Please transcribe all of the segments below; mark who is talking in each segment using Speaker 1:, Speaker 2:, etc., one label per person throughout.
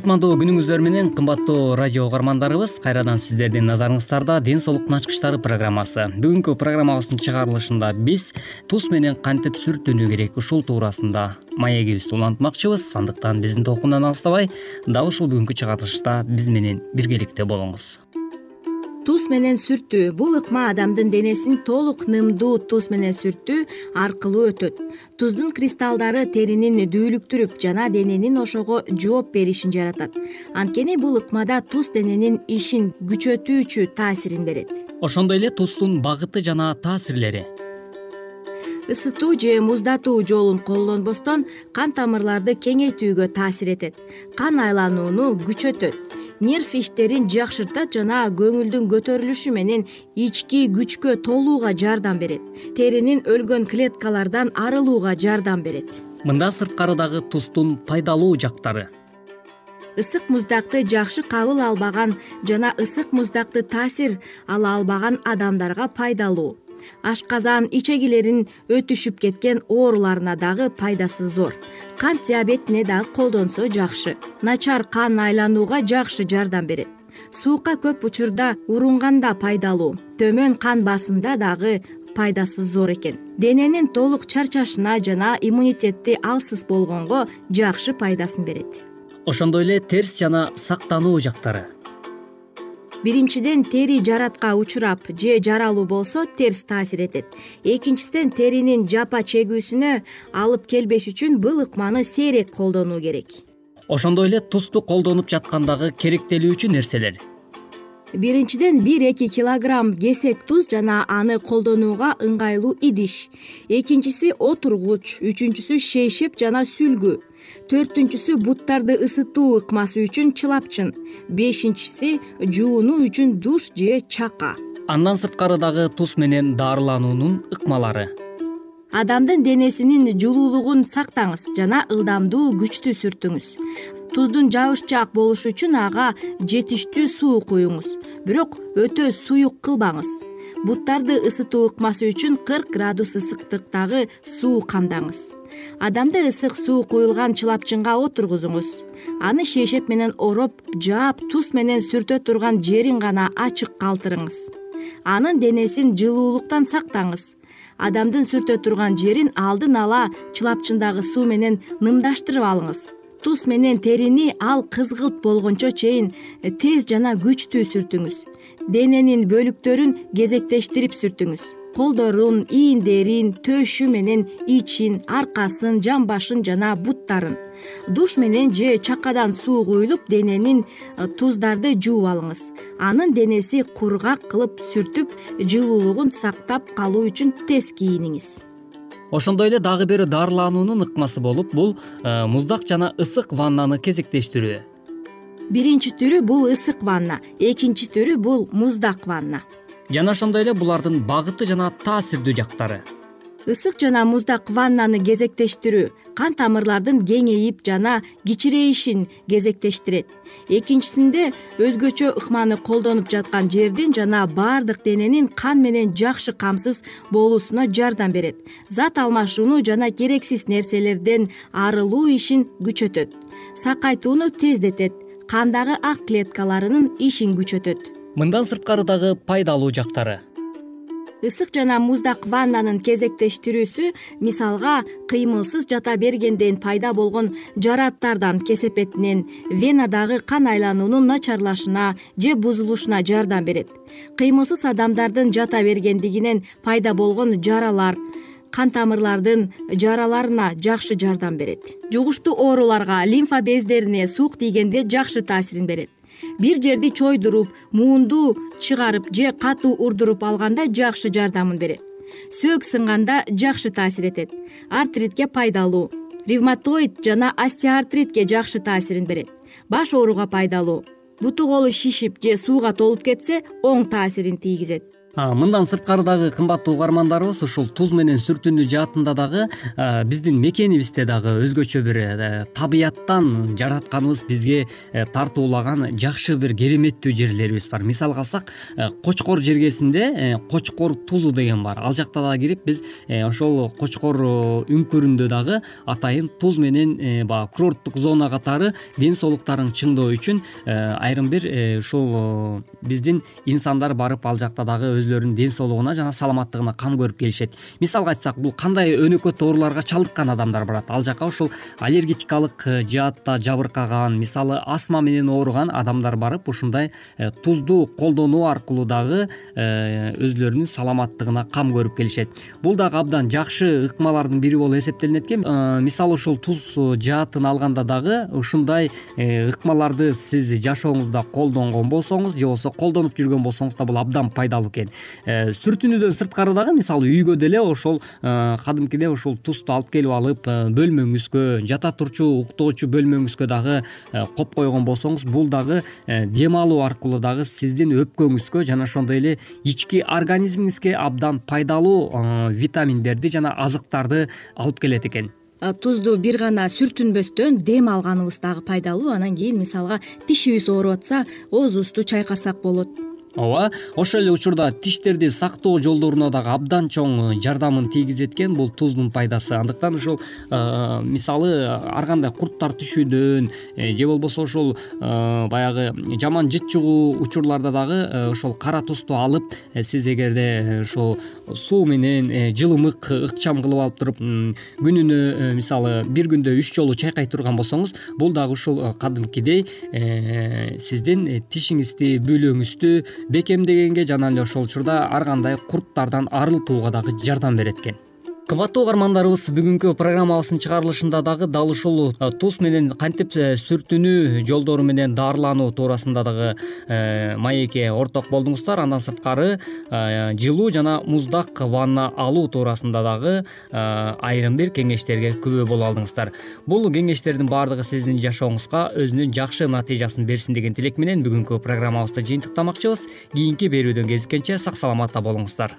Speaker 1: кутмандуу күнүңүздөр менен кымбаттуу радио угармандарыбыз кайрадан сиздердин назарыңыздарда ден соолуктун ачкычтары программасы. Бүгүнкү программабыздын чыгарылышында биз туз менен кантип сүртүнүү керек ушул туурасында маегибизди улантмакчыбыз. Андыктан биздин толкундан алыстабай дал ушул бүгүнкү чыгарылышта биз менен биргеликте болуңуз
Speaker 2: туз менен сүртүү. Бул ыкма адамдын денесин толук нымдуу туз менен сүртүү аркылуу өтөт. Туздун кристаллдары теринин дүүлүктүрүп жана дененин ошого жооп беришин жаратат. Анткени бул ыкмада туз дененин ишин күчөтүүчү таасирин берет.
Speaker 1: Ошондой эле туздун багыты жана таасирлери.
Speaker 2: Ысытуу же муздатуу жолун колдонбостон кан тамырларды кеңейтүүгө таасир этет. Кан айланууну күчөтөт нерв иштерин жакшыртат жана көңүлдүн көтөрүлүшү менен ички күчкө толууга жардам берет. Теринин өлгөн клеткалардан арылууга жардам берет.
Speaker 1: Мында сырткарыдагы туздун пайдалуу жактары.
Speaker 2: Ысык муздакты жакшы кабыл албаган жана ысык муздакты таасир ала албаган адамдарга пайдалуу ашказан ичегилерин өтүшүп кеткен ооруларына дагы пайдасы зор. Кант диабетине дагы колдонсо жакшы начар кан айланууга жакшы жардам берет. Суукка көп учурда урунганда пайдалуу төмөн кан басымда дагы пайдасы зор экен. Дененин толук чарчашына жана иммунитетти алсыз болгонго жакшы пайдасын берет.
Speaker 1: Ошондой эле терс жана сактануу жактары
Speaker 2: биринчиден тери жаратка учурап же жаралуу болсо терс таасир этет. Экинчиден теринин жапа чегүүсүнө алып келбеш үчүн бул ыкманы сейрек колдонуу керек.
Speaker 1: Ошондой эле тузду колдонуп жаткандагы керектелүүчү нерселер?
Speaker 2: Биринчиден бир эки килограмм кесек туз жана аны колдонууга ыңгайлуу идиш. Экинчиси отургуч. Үчүнчүсү шейшеп жана сүлгү төртүнчүсү буттарды ысытуу ыкмасы үчүн чылапчын. Бешинчиси жуунуу үчүн душ же чака.
Speaker 1: Андан сырткары дагы туз менен дарылануунун ыкмалары.
Speaker 2: Адамдын денесинин жылуулугун сактаңыз жана ылдамдуу күчтүү сүртүңүз. Туздун жабышчаак болушу үчүн ага жетиштүү суу куюңуз бирок өтө суюк кылбаңыз буттарды ысытуу ыкмасы үчүн кырк градус ысыктыктагы суу камдаңыз. Адамды ысык суу куюлган чылапчынга отургузуңуз. Аны шейшеп менен ороп жаап туз менен сүртө турган жерин гана ачык калтырыңыз. Анын денесин жылуулуктан сактаңыз. Адамдын сүртө турган жерин алдын ала чылапчындагы суу менен нымдаштырып алыңыз туз менен терини ал кызгылт болгончо чейин тез жана күчтүү сүртүңүз. Дененин бөлүктөрүн кезектештирип сүртүңүз. Колдорун ийиндерин төшү менен ичин аркасын жамбашын жана буттарын. Душ менен же чакадан суу куюлуп дененин э, туздарды жууп алыңыз. Анын денеси кургак кылып сүртүп жылуулугун сактап калуу үчүн тез кийиниңиз
Speaker 1: ошондой эле дагы бир дарылануунун ыкмасы болуп бул э, муздак жана ысык ваннаны кезектештирүү.
Speaker 2: Биринчи түрү бул ысык ванна экинчи түрү бул муздак ванна.
Speaker 1: Жана ошондой эле булардын багыты жана таасирдүү жактары
Speaker 2: ысык жана муздак ваннаны кезектештирүү кан тамырлардын кеңейип жана кичирейишин кезектештирет. Экинчисинде өзгөчө ыкманы колдонуп жаткан жердин жана баардык дененин кан менен жакшы камсыз болуусуна жардам берет. Зат алмашууну жана керексиз нерселерден арылуу ишин күчөтөт. Сакайтууну тездетет. Кандагы ак клеткаларынын ишин күчөтөт.
Speaker 1: Мындан сырткары дагы пайдалуу жактары
Speaker 2: ысык жана муздак ваннанын кезектештирүүсү мисалга кыймылсыз жата бергенден пайда болгон жарааттардан кесепетинен венадагы кан айлануунун начарлашына же бузулушуна жардам берет. Кыймылсыз адамдардын жата бергендигинен пайда болгон жаралар кан тамырлардын жараларына жакшы жардам берет. Жугуштуу ооруларга лимфа бездерине суук тийгенде жакшы таасирин берет бир жерди чойдуруп муунду чыгарып же катуу урдуруп алганда жакшы жардамын берет. Сөөк сынганда жакшы таасир этет. Артритке пайдалуу ревматоид жана остеоартритке жакшы таасирин берет. Баш ооруга пайдалуу буту колу шишип же сууга толуп кетсе оң таасирин тийгизет
Speaker 1: мындан сырткары дагы кымбаттуу угармандарыбыз ушул туз менен сүртүнүү жаатында дагы биздин мекенибизде дагы өзгөчө бир э, табияттан жаратканыбыз бизге э, тартуулаган жакшы бир кереметтүү жерлерибиз бар. Мисалга алсак э, кочкор жергесинде кочкор тузу деген бар. Ал жакта дагы кирип биз ошол кочкор үңкүрүндө дагы атайын туз менен баягы курорттук зона катары ден соолуктарын чыңдоо үчүн айрым бир ушул биздин инсандар барып ал жакта дагы өзлөрүнүн ден соолугуна жана саламаттыгына кам көрүп келишет. Мисалга айтсак бул кандай өнөкөт ооруларга чалдыккан адамдар барат. Ал жака ушул аллергетикалык э, жаатта жабыркаган мисалы астма менен ооруган адамдар барып ушундай э, тузду колдонуу аркылуу дагы э, өзлөрүнүн саламаттыгына кам көрүп келишет. Бул дагы абдан жакшы ыкмалардын бири болуп эсептелинет экен. Мисалы ушул туз жаатын алганда дагы ушундай ыкмаларды сиз жашооңузда колдонгон болсоңуз же болбосо колдонуп жүргөн болсоңуз да бул абдан пайдалуу экен Э, сүртүнүүдөн сырткары дагы мисалы үйгө деле ошол э, кадимкидей ушул тузду алып келип алып э, бөлмөңүзгө жата турчу уктоочу бөлмөңүзгө дагы коюп койгон болсоңуз бул дагы дем алуу аркылуу дагы сиздин өпкөңүзгө жана ошондой эле ички организмиңизге абдан пайдалуу витаминдерди жана азыктарды алып келет экен.
Speaker 2: Тузду бир гана сүртүнбөстөн дем алганыбыз дагы пайдалуу. Анан кийин мисалга тишибиз ооруп атса оозубузду чайкасак болот
Speaker 1: ооба ошол эле учурда тиштерди сактоо жолдоруна дагы абдан чоң жардамын тийгизет экен бул туздун пайдасы. Андыктан ушул э, мисалы ар кандай курттар түшүүдөн э, же болбосо э, баягы жаман жыт чыгуу учурларда дагы ошол кара тузду алып сиз эгерде ушул суу менен жылымык ыкчам кылып алып туруп күнүнө мисалы бир күндө үч жолу чайкай турган болсоңуз бул дагы ушул кадимкидей сиздин тишиңизди бүлөңүздү бекемдегенге жана эле ошол учурда ар кандай курттардан арылтууга дагы жардам берет экен кымбаттуу угармандарыбыз бүгүнкү программабыздын чыгарылышында дагы дал ушул э, туз менен кантип э, сүртүнүү жолдору менен дарылануу туурасында дагы э, маекке орток болдуңуздар. Андан сырткары жылуу жана муздак ванна алуу туурасында дагы айрым бир кеңештерге күбө боло алдыңыздар. Бул кеңештердин баардыгы сиздин жашооңузга өзүнүн жакшы натыйжасын берсин деген тилек менен бүгүнкү программабызды жыйынтыктамакчыбыз. Кийинки берүүдөн кезишкенче сак саламатта болуңуздар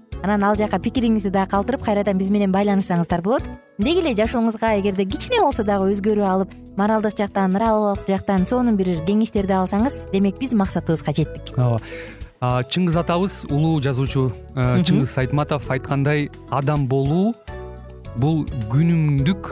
Speaker 3: анан ал жака пикириңизди дагы калтырып кайрадан биз менен байланышсаңыздар болот. Деги эле жашооңузга эгерде кичине болсо дагы өзгөрүү алып моралдык жактан нравовдук жактан сонун бир кеңештерди алсаңыз демек биз максатыбызга жеттик.
Speaker 4: Ооба. Чыңгыз атабыз улуу жазуучу э, чыңгыз айтматов айткандай адам болуу бул күнүмдүк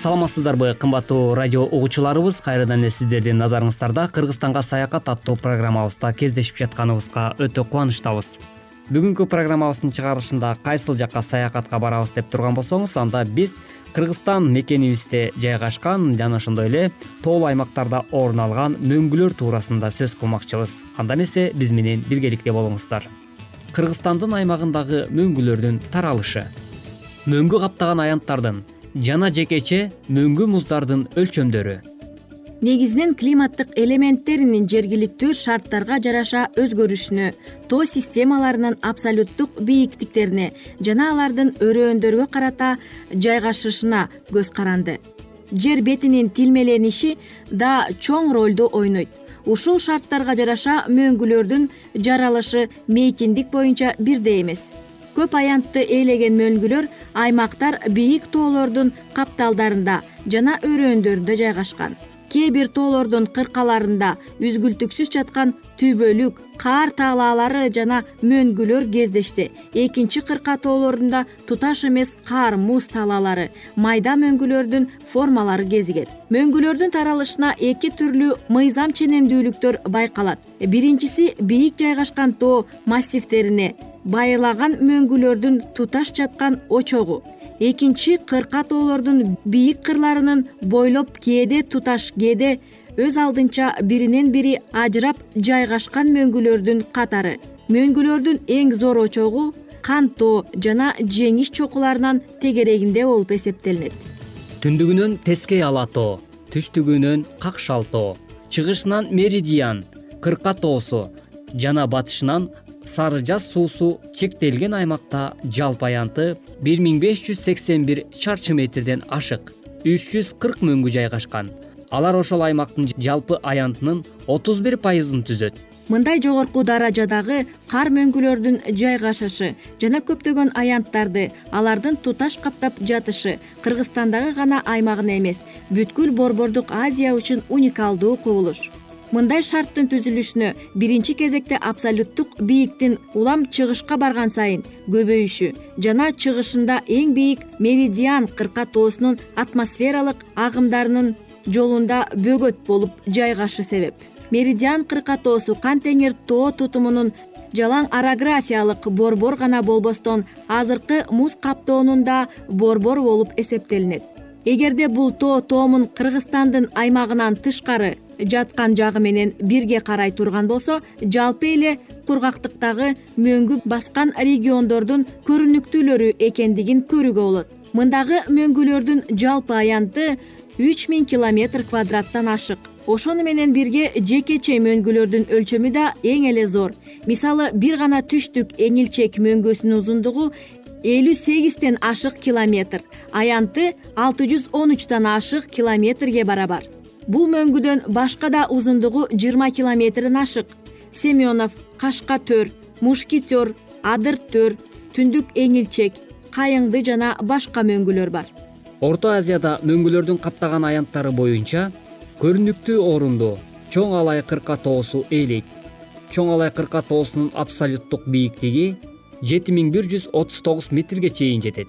Speaker 1: саламатсыздарбы кымбаттуу радио угуучуларыбыз? Кайрадан эле сиздердин назарыңыздарда кыргызстанга саякат аттуу программабызда кездешип жатканыбызга өтө кубанычтабыз. Бүгүнкү программабыздын чыгарылышында кайсыл жакка саякатка барабыз деп турган болсоңуз анда биз кыргызстан мекенибизде жайгашкан жана ошондой эле тоолуу аймактарда орун алган мөңгүлөр туурасында сөз кылмакчыбыз. Анда эмесе биз менен биргеликте болуңуздар. Кыргызстандын аймагындагы мөңгүлөрдүн таралышы. Мөңгү каптаган аянттардын жана жекече мөңгү муздардын өлчөмдөрү.
Speaker 2: Негизинен климаттык элементтеринин жергиликтүү шарттарга жараша өзгөрүшүнө тоо системаларынын абсолюттук бийиктиктерине жана алардын өрөөндөргө карата жайгашышына көз каранды. Жер бетинин тилмелениши да чоң ролду ойнойт. Ушул шарттарга жараша мөңгүлөрдүн жаралышы мейкиндик боюнча бирдей эмес көп аянтты ээлеген мөңгүлөр аймактар бийик тоолордун капталдарында жана өрөөндөрүндө жайгашкан. Кээ бир тоолордун кыркаларында үзгүлтүксүз жаткан түбөлүк каар талаалары жана мөңгүлөр кездешсе экинчи кырка тоолорунда туташ эмес каар муз талаалары майда мөңгүлөрдүн формалары кезигет. Мөңгүлөрдүн таралышына эки түрлүү мыйзам ченемдүүлүктөр байкалат. Биринчиси бийик жайгашкан тоо массивтерине байылаган мөңгүлөрдүн туташ жаткан очогу. Экинчи кырка тоолордун бийик кырларынын бойлоп кээде туташ кээде өз алдынча биринен бири ажырап жайгашкан мөңгүлөрдүн катары. Мөңгүлөрдүн эң зор очогу кан тоо жана жеңиш чокуларынан тегерегинде болуп эсептелинет.
Speaker 1: Түндүгүнөн тескей ала тоо түштүгүнөн какшал тоо чыгышынан меридиан кырка тоосу жана батышынан сары жаз суусу чектелген аймакта жалпы аянты бир миң беш жүз сексен бир чарчы метрден ашык үч жүз кырк мөңгү жайгашкан. Алар ошол аймактын жалпы аянтынын отуз бир пайызын түзөт.
Speaker 2: Мындай жогорку даражадагы кар мөңгүлөрдүн жайгашышы жана көптөгөн аянттарды алардын туташ каптап жатышы кыргызстандагы гана аймагына эмес бүткүл борбордук азия үчүн уникалдуу кубулуш мындай шарттын түзүлүшүнө биринчи кезекте абсолюттук бийиктин улам чыгышка барган сайын көбөйүшү жана чыгышында эң бийик меридиан кырка тоосунун атмосфералык агымдарынын жолунда бөгөт болуп жайгашы себеп. Меридиан кырка тоосу кан теңир тоо тутумунун жалаң орографиялык борбор гана болбостон азыркы муз каптоонун да борбору болуп эсептелинет. Эгерде бул тоо тоомун кыргызстандын аймагынан тышкары жаткан жагы менен бирге карай турган болсо жалпы эле кургактыктагы мөңгү баскан региондордун көрүнүктүүлөрү экендигин көрүүгө болот. Мындагы мөңгүлөрдүн жалпы аянты үч миң километр квадраттан ашык. Ошону менен бирге жекече мөңгүлөрдүн өлчөмү да эң эле зор. Мисалы бир гана түштүк эңилчек мөңгүсүнүн узундугу элүү сегизден ашык километр аянты алты жүз он үчтөн ашык километрге барабар бул мөңгүдөн башка да узундугу жыйырма километрден ашык. Семенов кашка төр мушкетер адыр төр түндүк эңилчек кайыңды жана башка мөңгүлөр бар.
Speaker 1: Орто азияда мөңгүлөрдүн каптаган аянттары боюнча көрүнүктүү орунду чоң алай кырка тоосу ээлейт. Чоң алай кырка тоосунун абсолюттук бийиктиги жети миң бир жүз отуз тогуз метрге чейин жетет.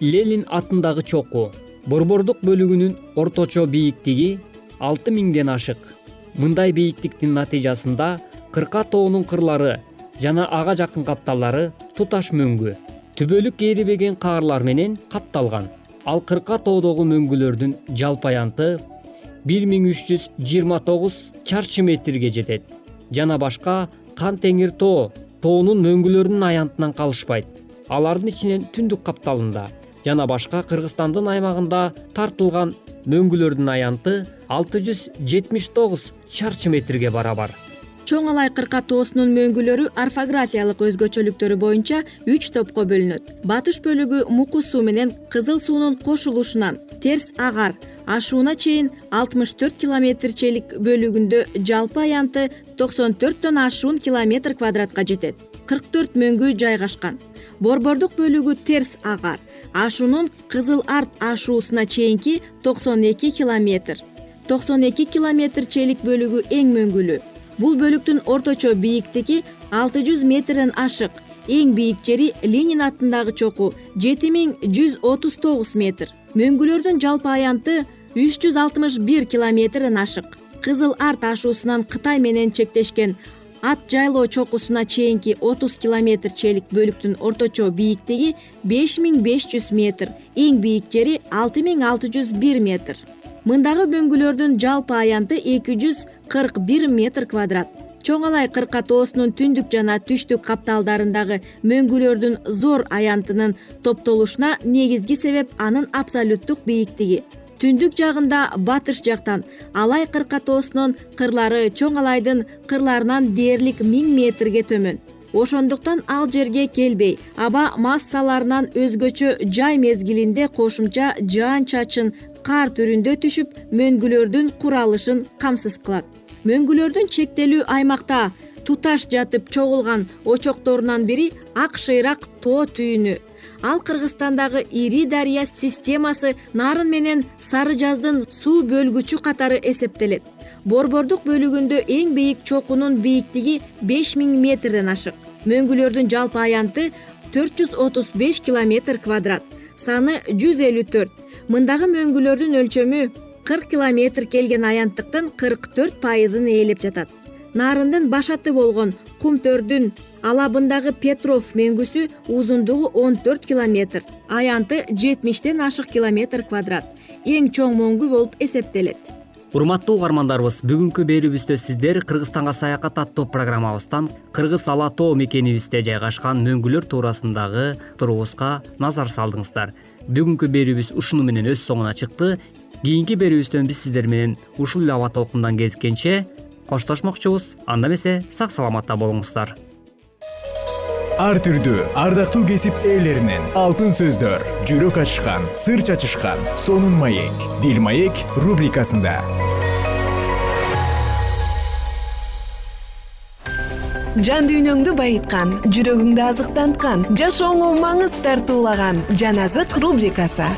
Speaker 1: Ленин атындагы чоку борбордук бөлүгүнүн орточо бийиктиги алты миңден ашык. Мындай бийиктиктин натыйжасында кырка тоонун кырлары жана ага жакын капталдары туташ мөңгү түбөлүк ээрибеген каарлар менен капталган. Ал кырка тоодогу мөңгүлөрдүн жалпы аянты бир миң үч жүз жыйырма тогуз чарчы метрге жетет жана башка кан теңир тоо тоонун мөңгүлөрүнүн аянтынан калышпайт. Алардын ичинен түндүк капталында жана башка кыргызстандын аймагында тартылган мөңгүлөрдүн аянты алты жүз жетимиш тогуз чарчы метрге барабар.
Speaker 2: Чоң алай кырка тоосунун мөңгүлөрү орфографиялык өзгөчөлүктөрү боюнча үч топко бөлүнөт. Батыш бөлүгү муку суу менен кызыл суунун кошулушунан терс агар ашууна чейин алтымыш төрт километрчелик бөлүгүндө жалпы аянты токсон төрттөн ашуун километр квадратка жетет кырк төрт мөңгү жайгашкан. Борбордук бөлүгү терс агар ашуунун кызыл арт ашуусуна чейинки токсон эки километр. Токсон эки километрчелик бөлүгү эң мөңгүлүү бул бөлүктүн орточо бийиктиги алты жүз метрден ашык. Эң бийик жери ленин атындагы чоку жети миң жүз отуз тогуз метр. Мөңгүлөрдүн жалпы аянты үч жүз алтымыш бир километрден ашык. Кызыл арт ашуусунан кытай менен чектешкен ат жайлоо чокусуна чейинки отуз километрчелик бөлүктүн орточо бийиктиги беш миң беш жүз метр эң бийик жери алты миң алты жүз бир метр. Мындагы мөңгүлөрдүн жалпы аянты эки жүз кырк бир метр квадрат. Чоң алай кырка тоосунун түндүк жана түштүк капталдарындагы мөңгүлөрдүн зор аянтынын топтолушуна негизги себеп анын абсолюттук бийиктиги түндүк жагында батыш жактан алай кырка тоосунун кырлары чоң алайдын кырларынан дээрлик миң метрге төмөн. Ошондуктан ал жерге келбей аба массаларынан өзгөчө жай мезгилинде кошумча жаан чачын кар түрүндө түшүп мөңгүлөрдүн куралышын камсыз кылат. Мөңгүлөрдүн чектелүү аймакта туташ жатып чогулган очокторунан бири ак шыйрак тоо түйүнү ал кыргызстандагы ири дарыя системасы нарын менен сары жаздын суу бөлгүчү катары эсептелет. Борбордук бөлүгүндө эң бийик чокунун бийиктиги беш миң метрден ашык. Мөңгүлөрдүн жалпы аянты төрт жүз отуз беш километр квадрат саны жүз элүү төрт. Мындагы мөңгүлөрдүн өлчөмү кырк километр келген аянттыктын кырк төрт пайызын ээлеп жатат нарындын башаты болгон кум төрдүн алабындагы петров мөңгүсү узундугу он төрт километр аянты жетимиштен ашык километр квадрат. Эң чоң мөңгү болуп эсептелет.
Speaker 1: Урматтуу угармандарыбыз бүгүнкү берүүбүздө сиздер кыргызстанга саякат аттуу программабыздан кыргыз ала тоо мекенибизде жайгашкан мөңгүлөр туурасындагы турубузга назар салдыңыздар. Бүгүнкү берүүбүз ушуну менен өз соңуна чыкты. Кийинки берүүбүздөн биз сиздер менен ушул эле аба толкундан кезишкенче коштошмокчубуз. Анда эмесе сак саламатта болуңуздар.
Speaker 5: Ар түрдүү ардактуу кесип ээлеринен алтын сөздөр жүрөк ачышкан сыр чачышкан сонун маек дил маек рубрикасында.
Speaker 6: Жан дүйнөңдү байыткан жүрөгүңдү азыктанткан жашооңо маңыз тартуулаган жан азык рубрикасы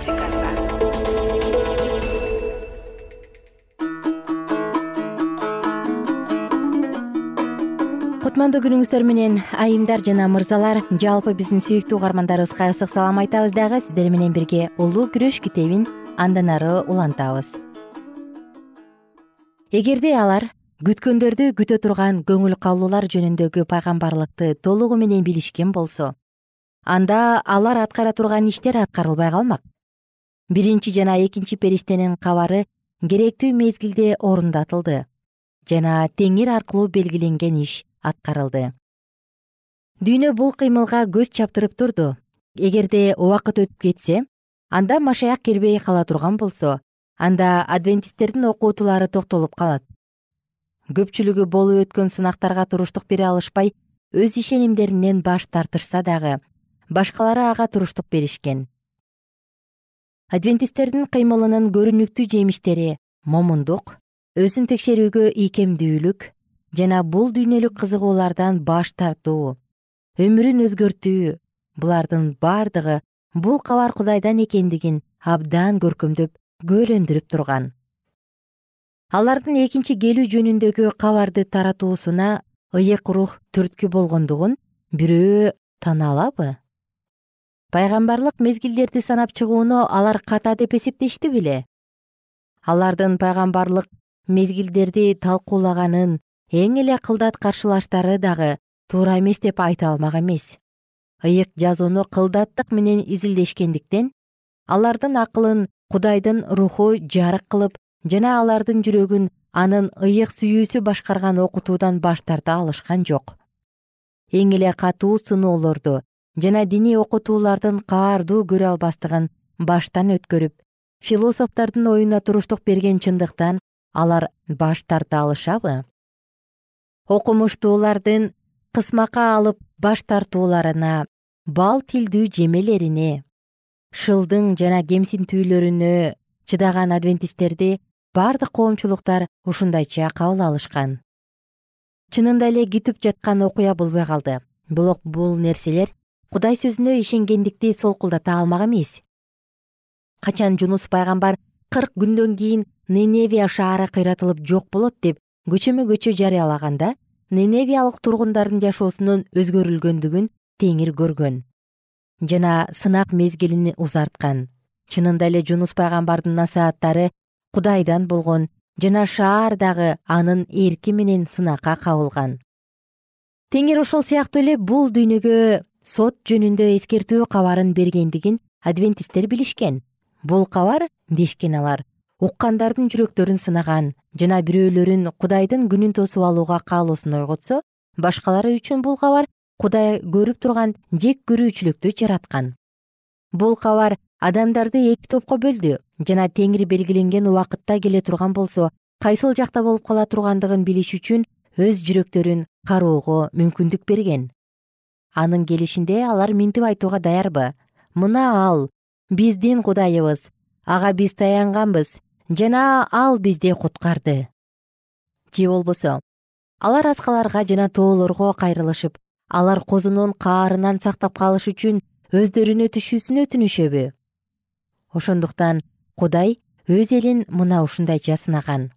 Speaker 3: кутмандуу күнүңүздөр менен айымдар жана мырзалар жалпы биздин сүйүктүү угармандарыбызга ысык салам айтабыз дагы. Сиздер менен бирге улуу күрөш китебин андан ары улантабыз. Эгерде алар күткөндөрдү күтө турган көңүл калуулар жөнүндөгү пайгамбарлыкты толугу менен билишкен болсо анда алар аткара турган иштер аткарылбай калмак. Биринчи жана экинчи периштенин кабары керектүү мезгилде орундатылды жана теңир аркылуу белгиленген иш аткарылды. Дүйнө бул кыймылга көз чаптырып турду. Эгерде убакыт өтүп кетсе анда машаяк келбей кала турган болсо анда адвентисттердин окутуулары токтолуп калат. Көпчүлүгү болуп өткөн сынактарга туруштук бере алышпай өз ишенимдеринен баш тартышса дагы башкалары ага туруштук беришкен. Адвентисттердин кыймылынын көрүнүктүү жемиштери момундук өзүн текшерүүгө ийкемдүүлүк жана бул дүйнөлүк кызыгуулардан баш тартуу өмүрүн өзгөртүү булардын бардыгы бул кабар кудайдан экендигин абдан көркөмдөп күбөлөндүрүп турган. Алардын экинчи келүү жөнүндөгү кабарды таратуусуна ыйык рух түрткү болгондугун бирөө тана алабы пайгамбарлык мезгилдерди санап чыгууну алар ката деп эсептешти беле алардын пайгамбарлык мезгилдерди талкуулаганын эң эле кылдат каршылаштары дагы туура эмес деп айта алмак эмес. Ыйык жазууну кылдаттык менен изилдешкендиктен алардын акылын кудайдын руху жарык кылып жана алардын жүрөгүн анын ыйык сүйүүсү башкарган окутуудан баш тарта алышкан жок. Эң эле катуу сыноолорду жана диний окутуулардын каардуу көрө албастыгын баштан өткөрүп философтордун оюна туруштук берген чындыктан алар баш тарта алышабы окумуштуулардын кысмакка алып баш тартууларына бал тилдүү жемелерине шылдың жана кемсинтүүлөрүнө чыдаган адвентисттерди бардык коомчулуктар ушундайча кабыл алышкан. Чынында эле күтүп жаткан окуя болбой калды. Бирок бул нерселер кудай сөзүнө ишенгендикти солкулдата алмак эмес. Качан жунус пайгамбар кырк күндөн кийин неневия шаары кыйратылып жок болот деп көчөмө көчө жарыялаганда неневиялык тургундардын жашоосунун өзгөрүлгөндүгүн теңир көргөн. Жана сынак мезгилин узарткан. Чынында эле жунус пайгамбардын насааттары кудайдан болгон жана шаар дагы анын эрки менен сынакка кабылган. Теңир ошол сыяктуу эле бул дүйнөгө сот жөнүндө эскертүү кабарын бергендигин адвентисттер билишкен. Бул кабар дешкен алар уккандардын жүрөктөрүн сынаган жана бирөөлөрүн кудайдын күнүн тосуп алууга каалоосун ойготсо башкалары үчүн бул кабар кудай көрүп турган жек көрүүчүлүктү жараткан. Бул кабар адамдарды эки топко бөлдү жана теңир белгиленген убакытта келе турган болсо кайсыл жакта болуп кала тургандыгын билиш үчүн өз жүрөктөрүн кароого мүмкүндүк берген. Анын келишинде алар минтип айтууга даярбы. Мына ал биздин кудайыбыз ага биз таянганбыз жана ал бизди куткарды. Же болбосо алар аскаларга жана тоолорго кайрылышып алар козунун каарынан сактап калыш үчүн өздөрүнө түшүүсүн өтүнүшөбү. Ошондуктан кудай өз элин мына ушундайча сынаган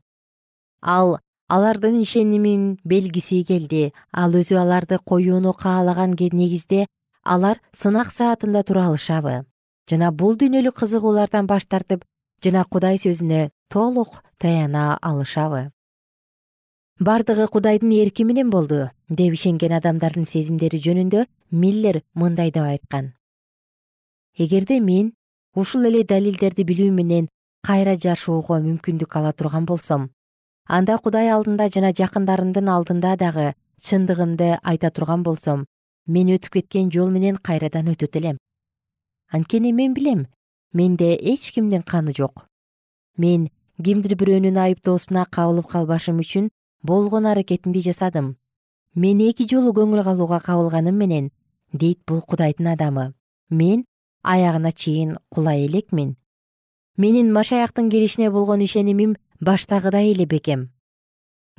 Speaker 3: ал алардын ишенимин белгиси келди ал өзү аларды коюуну каалаган негизде алар сынак саатында тура алышабы жана бул дүйнөлүк кызыгуулардан баш тартып жана кудай сөзүнө толук таяна алышабы. Бардыгы кудайдын эрки менен болду деп ишенген адамдардын сезимдери жөнүндө миллер мындай деп айткан. Эгерде мен ушул эле далилдерди билүү менен кайра жашоого мүмкүндүк ала турган болсом анда кудай алдында жана жакындарымдын алдында дагы чындыгымды айта турган болсом мен өтүп кеткен жол менен кайрадан өтөт элем. Анткени мен билем менде эч кимдин каны жок. Мен кимдир бирөөнүн айыптоосуна кабылып калбашым үчүн болгон аракетимди жасадым. Мен эки жолу көңүл калууга кабылганым менен дейт бул кудайдын адамы. Мен аягына чейин кулай элекмин. Менин машаяктын келишине болгон ишенимим баштагыдай эле бекем.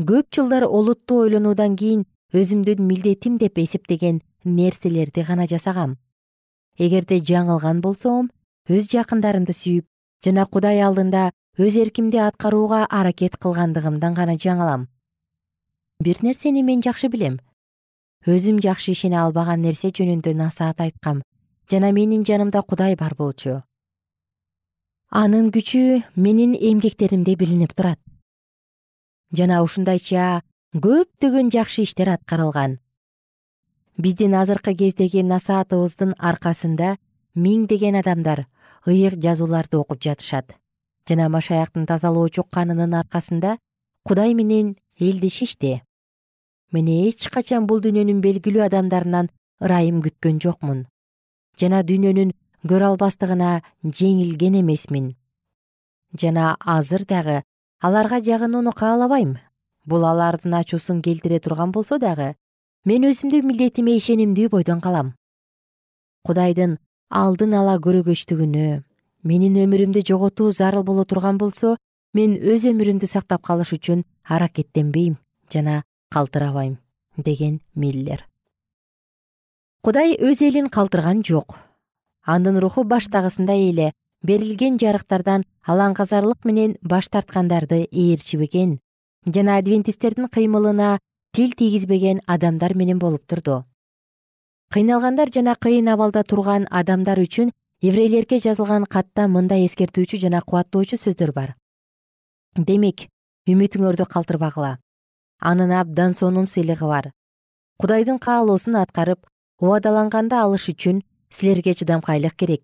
Speaker 3: Көп жылдар олуттуу ойлонуудан кийин өзүмдүн милдетим деп эсептеген нерселерди гана жасагам. Эгерде жаңылган болсом өз жакындарымды сүйүп жана кудай алдында өз эркимди аткарууга аракет кылгандыгымдан гана жаңылам бир нерсени мен жакшы билем. Өзүм жакшы ишене албаган нерсе жөнүндө насаат айткам жана менин жанымда кудай бар болчу. Анын күчү менин эмгектеримде билинип турат. Жана ушундайча көптөгөн жакшы иштер аткарылган. Биздин азыркы кездеги насаатыбыздын аркасында миңдеген адамдар ыйык жазууларды окуп жатышат. Жана машаяктын тазалоочу канынын аркасында кудай менен элдешишти мен эч качан бул дүйнөнүн белгилүү адамдарынан ырайым күткөн жокмун. Жана дүйнөнүн көрө албастыгына жеңилген эмесмин. Жана азыр дагы аларга жагынууну каалабайм бул алардын ачуусун келтире турган болсо дагы мен өзүмдүн милдетиме ишенимдүү бойдон калам. Кудайдын алдын ала көрөгөчтүгүнө менин өмүрүмдү жоготуу зарыл боло турган болсо мен өз өмүрүмдү сактап калыш үчүн аракеттенбейм жана калтырабайм деген миллер кудай өз элин калтырган жок. Анын руху баштагысындай эле берилген жарыктардан алаңказарлык менен баш тарткандарды ээрчибеген жана адвентисттердин кыймылына тил тийгизбеген адамдар менен болуп турду кыйналгандар жана кыйын абалда турган адамдар үчүн еврейлерге жазылган катта мындай эскертүүчү жана кубаттоочу сөздөр бар. Демек үмүтүңөрдү калтырбагыла. Анын абдан сонун сыйлыгы бар. Кудайдын каалоосун аткарып убадаланганды алыш үчүн силерге чыдамкайлык керек.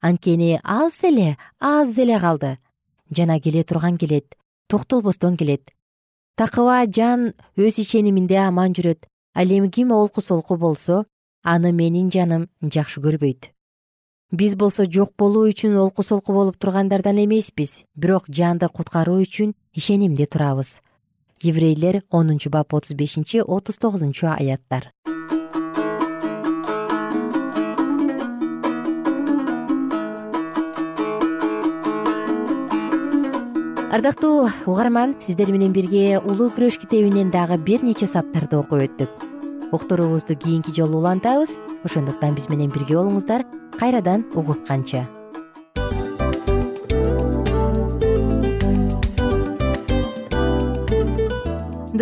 Speaker 3: Анткени аз эле аз эле калды. Жана келе турган келет токтолбостон келет. Такыба жан өз ишениминде аман жүрөт ал эми ким олку солку болсо аны менин жаным жакшы көрбөйт. Биз болсо жок болуу үчүн олку солку болуп тургандардан эмеспиз бирок жанды куткаруу үчүн ишенимде турабыз. Еврейлер онунчу бап отуз бешинчи отуз тогузунчу аяттар. Ардактуу угарман сиздер менен бирге улуу күрөш китебинен дагы бир нече саптарды окуп өттүк уктуруубузду кийинки жолу улантабыз. Ошондуктан биз менен бирге болуңуздар. Кайрадан угушканча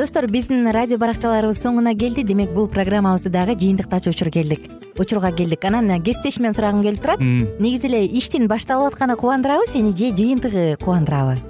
Speaker 3: достор биздин радио баракчаларыбыз соңуна келди. Демек бул программабызды дагы жыйынтыктачу учур келдик. Учурга келдик. Анан кесиптешимден сурагым келип турат. Негизи эле иштин башталып атканы кубандырабы сени же жыйынтыгы кубандырабы